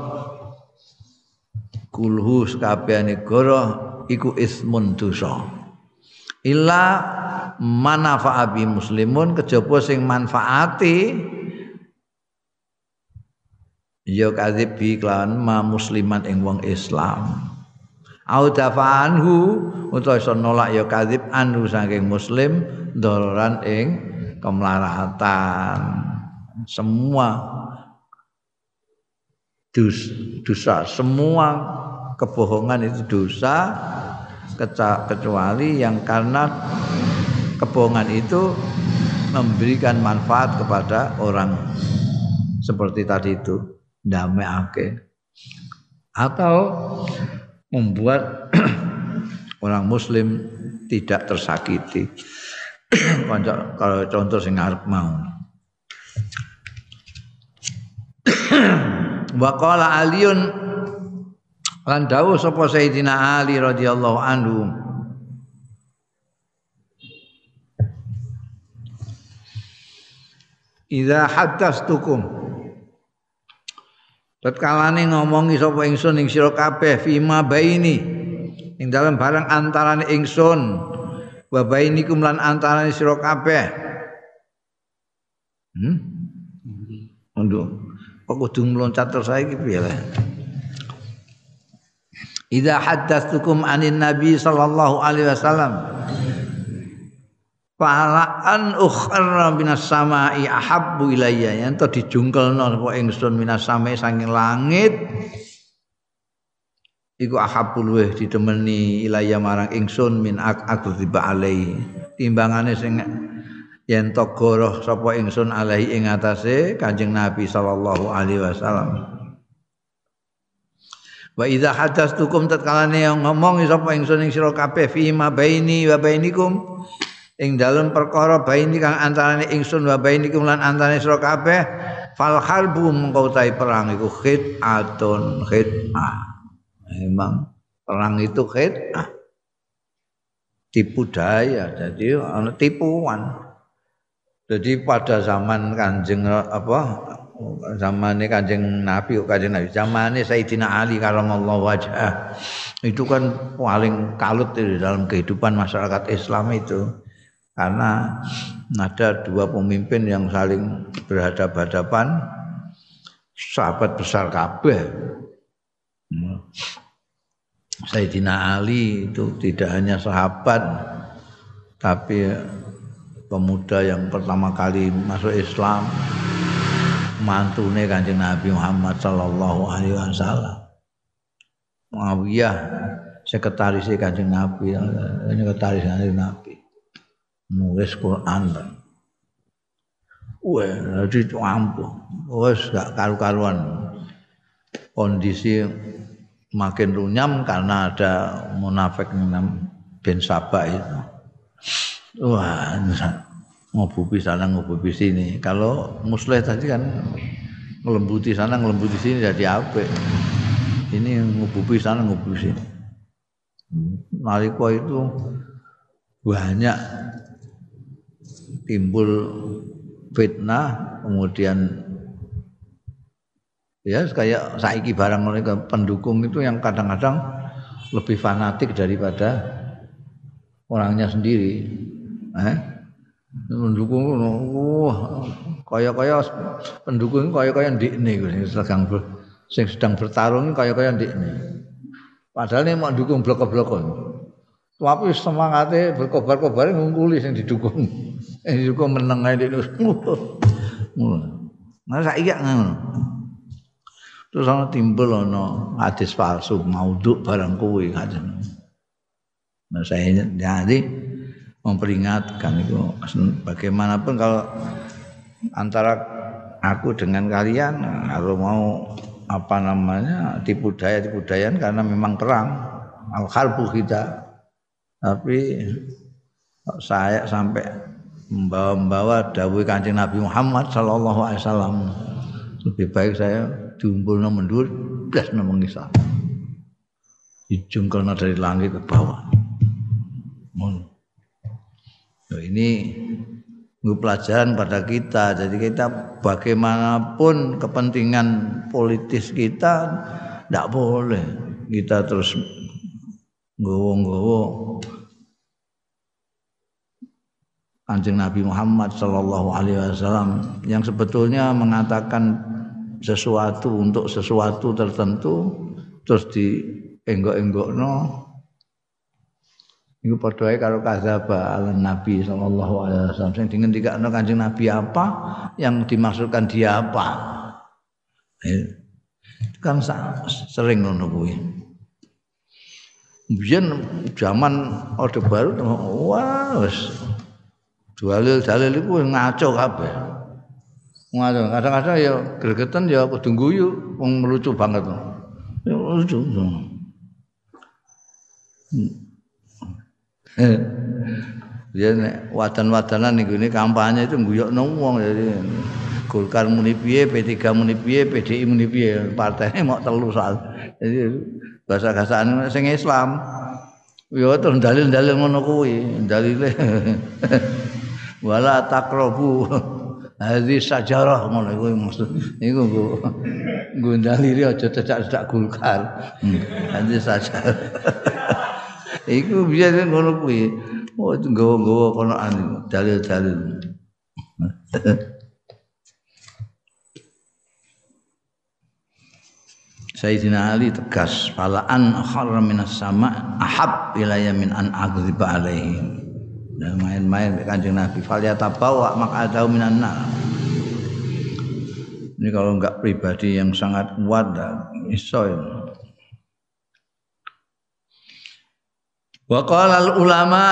kulhu sakabehane goroh iku ismun dosa. Illa manafa'a bi muslimun kejaba sing manfaati ya kadzib bi kelawan ma musliman ing wong Islam. Au dafanhu utawa iso nolak ya kadzib anu saking muslim doloran ing kemlaratan. Semua dosa semua kebohongan itu dosa kecuali yang karena kebohongan itu memberikan manfaat kepada orang seperti tadi itu ndameake atau membuat orang muslim tidak tersakiti. Kalau contoh sing arep mau. Waqala Aliun lan dawuh sapa Sayyidina Ali radhiyallahu anhu. Idza haddastukum. Tatkalane ngomongi sapa ingsun ing sira kabeh fima baini ing dalam barang antarane ingsun. Wa bainikum lan antarane sira kabeh. Hmm? Aduh, kok kudu meloncat terus saiki piye Idza haddatsukum anin nabi sallallahu alaihi wasallam Falaan ukhra minas samai ahabbu ilayya. Yen to dijungkelno sapa ingsun minas samai saking langit. Iku ahabbu luweh ditemeni ilayya marang ingsun min ak aku tiba alai. Timbangane sing yen to goroh sapa ingsun alai ing atase Kanjeng Nabi sallallahu alaihi wasallam Wa idza hadastukum tatkalane ngomong sapa ingsun ing sira kabeh fi ma baini wa bainikum ing dalem perkara baini kang antarane ingsun wa bainikum lan antarane sira kabeh fal harbu mengko perang iku khit'atun khit'ah. Memang perang itu khit'ah. Tipu daya, jadi tipuan. Jadi pada zaman Kanjeng apa zamane Kanjeng Nabi Kanjeng Nabi? Zamane Sayyidina Ali karamallahu wajah. Itu kan paling kalut di dalam kehidupan masyarakat Islam itu. Karena ada dua pemimpin yang saling berhadapan-hadapan sahabat besar kabeh. Sayyidina Ali itu tidak hanya sahabat tapi pemuda yang pertama kali masuk Islam mantune Kanjeng Nabi Muhammad sallallahu alaihi wasallam. Muawiyah sekretaris Kanjeng Nabi, sekretaris Kanjeng Nabi. Nulis Quran. Wah, jadi ampuh. Wes gak karu-karuan. Kondisi makin runyam karena ada munafik bin Sabah itu. Wah, ngobupi sana ngobupi sini. Kalau musleh tadi kan ngelembuti sana ngelembuti sini jadi apa? Ini ngobupi sana ngobupi sini. Naliko itu banyak timbul fitnah kemudian ya kayak saiki barang mereka pendukung itu yang kadang-kadang lebih fanatik daripada orangnya sendiri eh? Pendukung wah kaya-kaya pendukung kaya-kaya ndikne sing sedang ber, sing sedang bertarung kaya-kaya ndikne. Padahal ini mau dukung blok-blok. Tapi semangatnya berkobar-kobar ngungkuli sing didukung. Yang didukung meneng ae dik. Nah saiki ngono. Terus ana timbul ana hadis palsu maudhu barang kuwi kadang. Nah saya jadi memperingatkan itu. Bagaimanapun kalau antara aku dengan kalian kalau mau apa namanya tipu daya tipu dayan karena memang perang. Al harbu kita. Tapi saya sampai membawa-membawa dawuh kancing Nabi Muhammad Sallallahu Alaihi Wasallam. Lebih baik saya diumpul mendur belas nomong Islam. Dijungkelna dari langit ke bawah ini pelajaran pada kita. Jadi kita bagaimanapun kepentingan politis kita tidak boleh kita terus gowo-gowo Kanjeng Nabi Muhammad Shallallahu Alaihi Wasallam yang sebetulnya mengatakan sesuatu untuk sesuatu tertentu terus di enggok-enggok no Iku padha ae karo kadzaba ala Nabi sallallahu alaihi wasallam. Sing dingendikane Kanjeng Nabi apa, yang dimaksudkan dia apa. Ya. Kan sering ngono kuwi. Biyen zaman Orde Baru wah wis dalil-dalil iku ngaco kabeh. Ngaco kadang-kadang ya gregeten ya kudu guyu wong lucu banget. Ya lucu. Ya nek wadan-wadanan niku ini kampanye itu guyokno wong jadi Golkar muni piye, P3 muni piye, PDI muni piye, partainya mau telu soal. Jadi bahasa kasane sing Islam. Ya terus dalil-dalil ngono kuwi, dalile wala taqrabu hadis sajarah ngono kuwi maksud iku nggo nggo dalile aja cecak-cecak Golkar. Hmm. Hadis sajarah. Iku biasa ngono kuwi. Oh, itu gawa-gawa kono anu dalil-dalil. Sayyidina Ali tegas fala an kharra minas sama ahab ilayya min an aghriba alaihi dan main-main kanjeng Nabi falyatabawa maq'adahu minan nar ini kalau enggak pribadi yang sangat kuat iso ya. Wa qala al ulama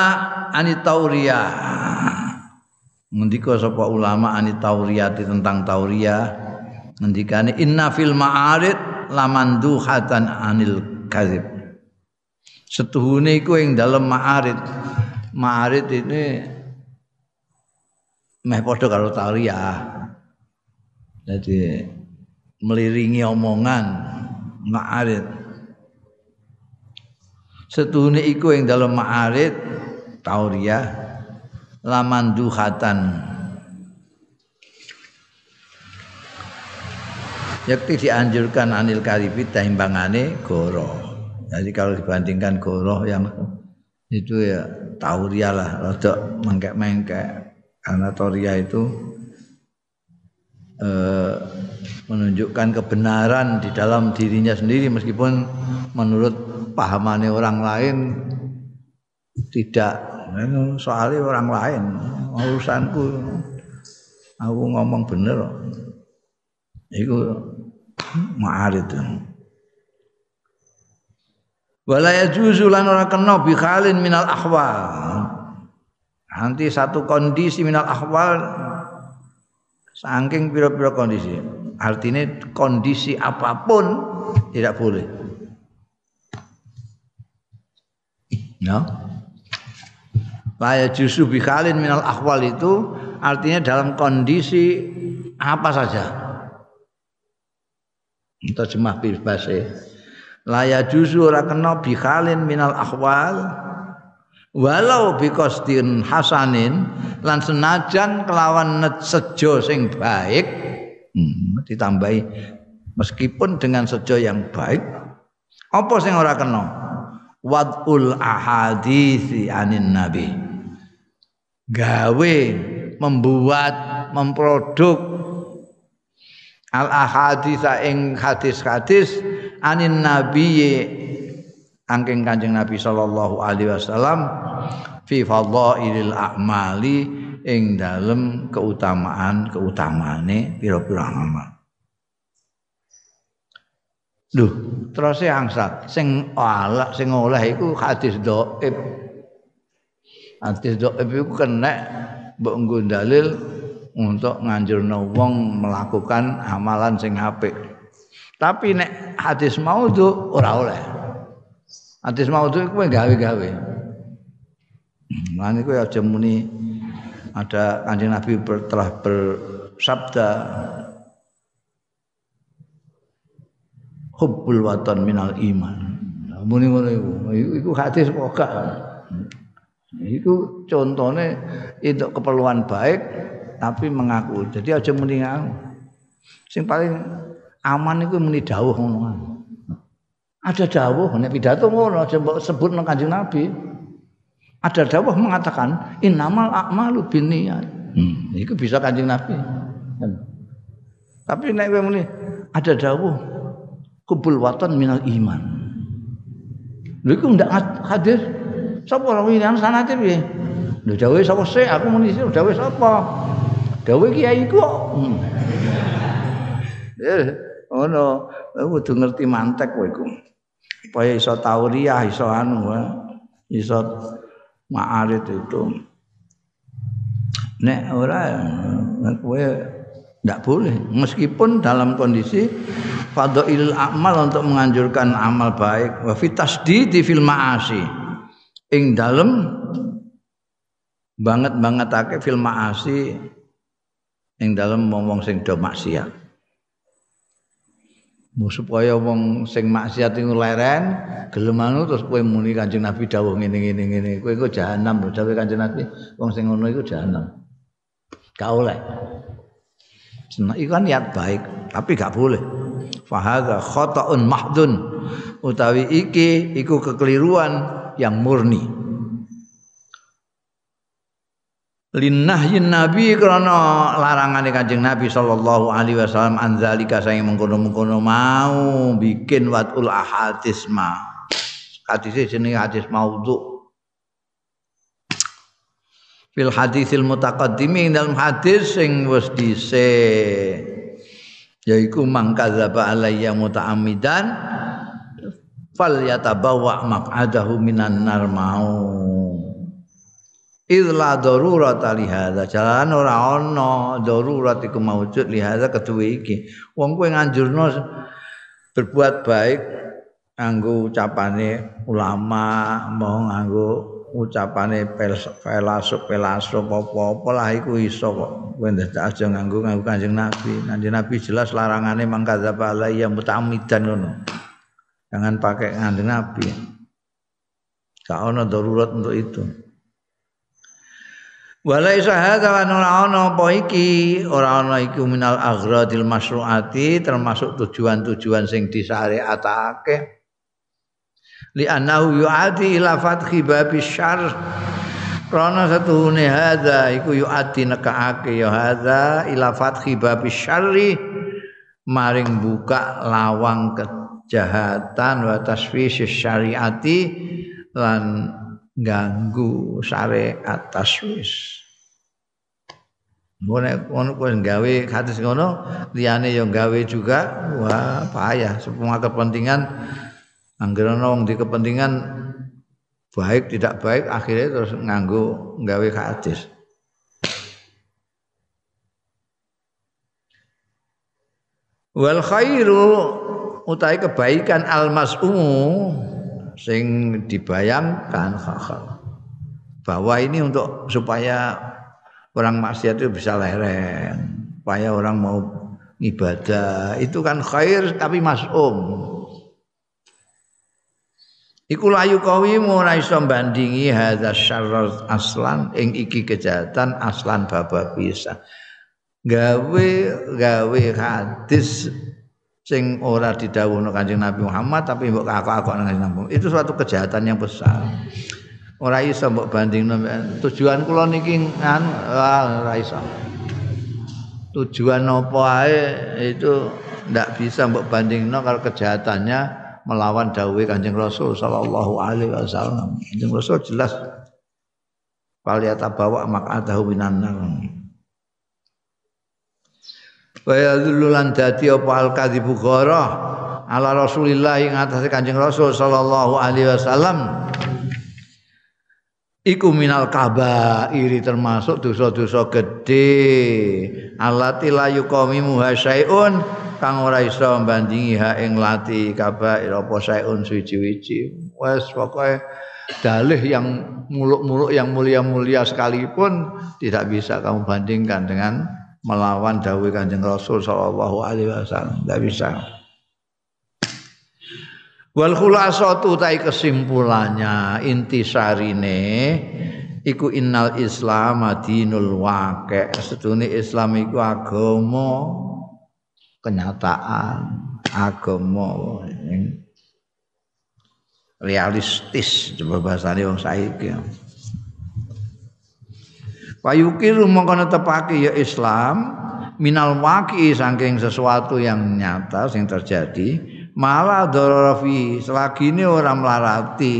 anit tauriyah. Ngendika sapa ulama anit tauriyati tentang tauriyah ngendikane inna fil ma'arid lamanduhatan anil kadzib. Setuhune iku ing dalem ma'arid. Ma'arid ini meh padha karo tauriyah. Jadi meliringi omongan ma'arid setune iku ing dalam ma'arid tauriyah laman duhatan. Yakti dianjurkan anil karibi timbangane goro. Jadi kalau dibandingkan goro yang itu ya tauria lah rada mengkek-mengkek. Karena tauria itu eh, menunjukkan kebenaran di dalam dirinya sendiri meskipun menurut pahamannya orang lain tidak soalnya orang lain urusanku aku ngomong bener. Itu. Ma'arid wala yajuzu lan ora kena bi khalin minal ahwal. Nanti satu kondisi minal ahwal saking pira-pira kondisi. Artinya kondisi apa pun tidak boleh Ya. Laya justru bikhalin minal akwal itu artinya dalam kondisi apa saja. Terjemah bebas ya. Laya justru ora kena bikhalin minal akwal walau bikostin hasanin lan senajan kelawan sejo sing baik hmm, ditambahi meskipun dengan sejo yang baik apa sing ora kena wadul ahadisi anin nabi. Gawe membuat memproduk al ahadisa ing hadis-hadis anin nabi angking kanjeng nabi sallallahu alaihi wasallam fi fadhailil a'mali ing dalem keutamaan keutamaane pira-pira amal Duh, terus angsat sing ala sing oleh iku hadis dhaif. Hadis dhaif iku kena mbok nggo dalil untuk nganjurno wong melakukan amalan sing apik. Tapi nek hadis maudhu ora oleh. Hadis maudhu iku gawe-gawe. Lan iku aja muni ada kanjeng Nabi telah bersabda hubbul watan minal iman. Muni ngono iku. Iku hadis pokok. Iku contohnya itu keperluan baik tapi mengaku. Jadi aja muni. Sing paling aman iku muni dawuh ngono. Ada dawuh nek pidato ngono aja mbok sebut nang Kanjeng Nabi. Ada dawuh mengatakan innamal a'malu binniyat. Hmm, itu bisa Kanjeng Nabi. Tapi nek muni ada dawuh kubul watan minal iman. Lha iku ndak hadir. Sapa orang ini sanate piye? Lho dawe sapa sik aku muni dawe sapa? Dawe kiai ku. Hmm. Eh, ono, kudu ngerti mantek kowe iku. Supaya iso tauriah, iso anu, iso ma'arid itu. Nek ora kowe ndak boleh. Meskipun dalam kondisi fadhailul amal untuk menganjurkan amal baik wa di fil ma'asi. Ing dalem banget bangetake fil ma'asi ing dalem wong sing do maksiat. Supaya wong sing maksiat iku leren gelem anu terus kowe muni Kanjeng Nabi dawuh ngene ngene ngene kowe iku jahanam lho dawuh Kanjeng Nabi wong sing ngono iku jahanam. Gak oleh Senang iku kan niat baik, tapi gak boleh. Fahadha khata'un mahdun. Utawi iki iku kekeliruan yang murni. linnahyin nabi krana larangane Kanjeng Nabi sallallahu alaihi wasallam anzalika saya mengkono-mengkono mau bikin watul ahadis ma hadis jenenge hadis maudhu fil hadisil mutaqaddimi dalam hadis sing wis dhisik yaiku mangkadzaba alayya muta'ammidan fal yatabawa maq'adahu minan nar mau Idla darurat li hadza. Jalan ora ana darurat iku maujud li hadza keduwe iki. Wong kowe nganjurno berbuat baik nganggo ucapane ulama, mau nganggo ucapane pelasuk pelasuk apa-apa lah iku iso kok. Kowe ndak aja nganggo nganggo Kanjeng Nabi. Kanjeng Nabi jelas larangane mangkadzaba alayya muta'ammidan ngono. Jangan pakai Kanjeng Nabi. Gak ana darurat untuk itu. Walai sahada wa ora ana apa iki, ora ana iku minal aghradil masyruati termasuk tujuan-tujuan sing disyariatake. Li annahu yu'ati ila fathi syarr. Karena satuhune hadza iku yu'ati nekaake ya hadza ila fathi syarri. Maring buka lawang kejahatan wa tasfisyus syariati lan ganggu syariat taswis. Ngono ngono kowe gawe hadis ngono liyane yo gawe juga. Wah payah semua kepentingan anggere wong di kepentingan baik tidak baik akhirnya terus nganggo gawe hadis. Wal khairu utai kebaikan al mas'umu sing dibayangkan bahwa ini untuk supaya orang maksiat itu bisa lereng, supaya orang mau ibadah itu kan khair tapi masum. Iku layu kawimu ora iso bandingi hadza syarr aslan ing iki kejahatan aslan baba bisa. Gawe gawe hadis sing ora didhawuhna Kanjeng Nabi Muhammad tapi mbok kakak-kakak nang Kanjeng Nabi. Itu suatu kejahatan yang besar. Ora iso mbok bandingno tujuan kula niki kan ora iso. Tujuan apa ae itu ndak bisa mbok bandingno kalau kejahatannya melawan dawuh Kanjeng Rasul sallallahu alaihi wasallam. Kanjeng Rasul jelas Faliyata bawa mak'adahu minan nar. wa yadullan dadi apa al kadzibu gharah ala Rasulillah ing atase Kanjeng Rasul sallallahu alaihi wasallam iku minal kabairi termasuk dosa-dosa gedhe alati la yuqami muhasyaiun kang ora iso mbandingi ha ing lati kabair apa sayun suci-wici wes pokoke dalih yang muluk-muluk yang mulia-mulia sekalipun tidak bisa kamu bandingkan dengan melawan dawuh Kanjeng Rasul sallallahu alaihi wasallam. Enggak bisa. Wal khulasatu tai kesimpulannya intisarine iku innal islam dinul waqi' sedune Islam iku agama kenyataan agama realistis coba bahasane wong saiki. Payukiru mengkono tepaki ya Islam minal waki saking sesuatu yang nyata yang terjadi malah dorofi selagi ini orang melarati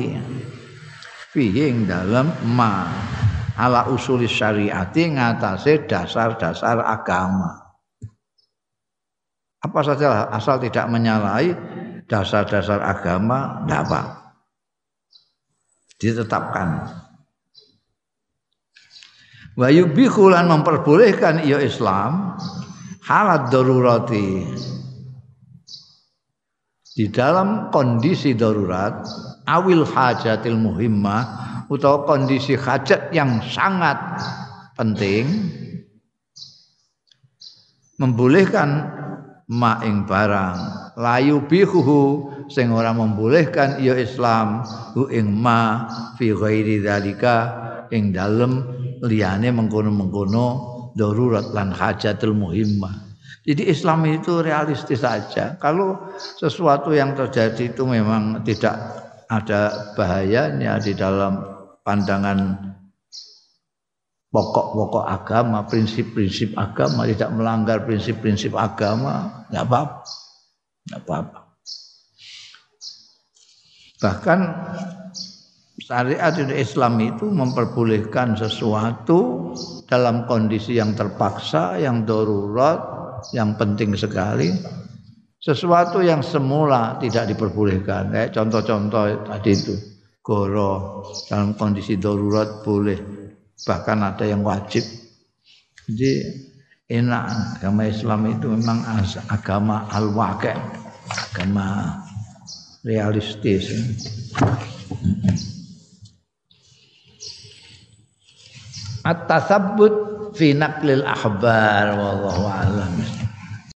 fihing dalam ma ala usuli syariati ngatasi dasar-dasar agama. Apa saja asal tidak menyalahi dasar-dasar agama tidak apa. Ditetapkan. Wa yubihu lan memperbolehkan ya Islam. Halat darurati di dalam kondisi darurat awil hajatil muhimmah atau kondisi hajat yang sangat penting membolehkan maing barang layu bihuhu sing ora membolehkan ya Islam hu ing ma fi ghairi dzalika ing dalem liyane mengkono-mengkono darurat lan hajatul muhimmah. Jadi Islam itu realistis saja. Kalau sesuatu yang terjadi itu memang tidak ada bahayanya di dalam pandangan pokok-pokok agama, prinsip-prinsip agama, tidak melanggar prinsip-prinsip agama, nggak apa-apa. Nggak apa-apa. Bahkan syariat Islam itu memperbolehkan sesuatu dalam kondisi yang terpaksa, yang darurat, yang penting sekali. Sesuatu yang semula tidak diperbolehkan. Kayak contoh-contoh tadi itu. Goro dalam kondisi darurat boleh. Bahkan ada yang wajib. Jadi enak agama Islam itu memang agama al-waqi' agama realistis at-tasabbut في نقل الأحبار والله أعلم.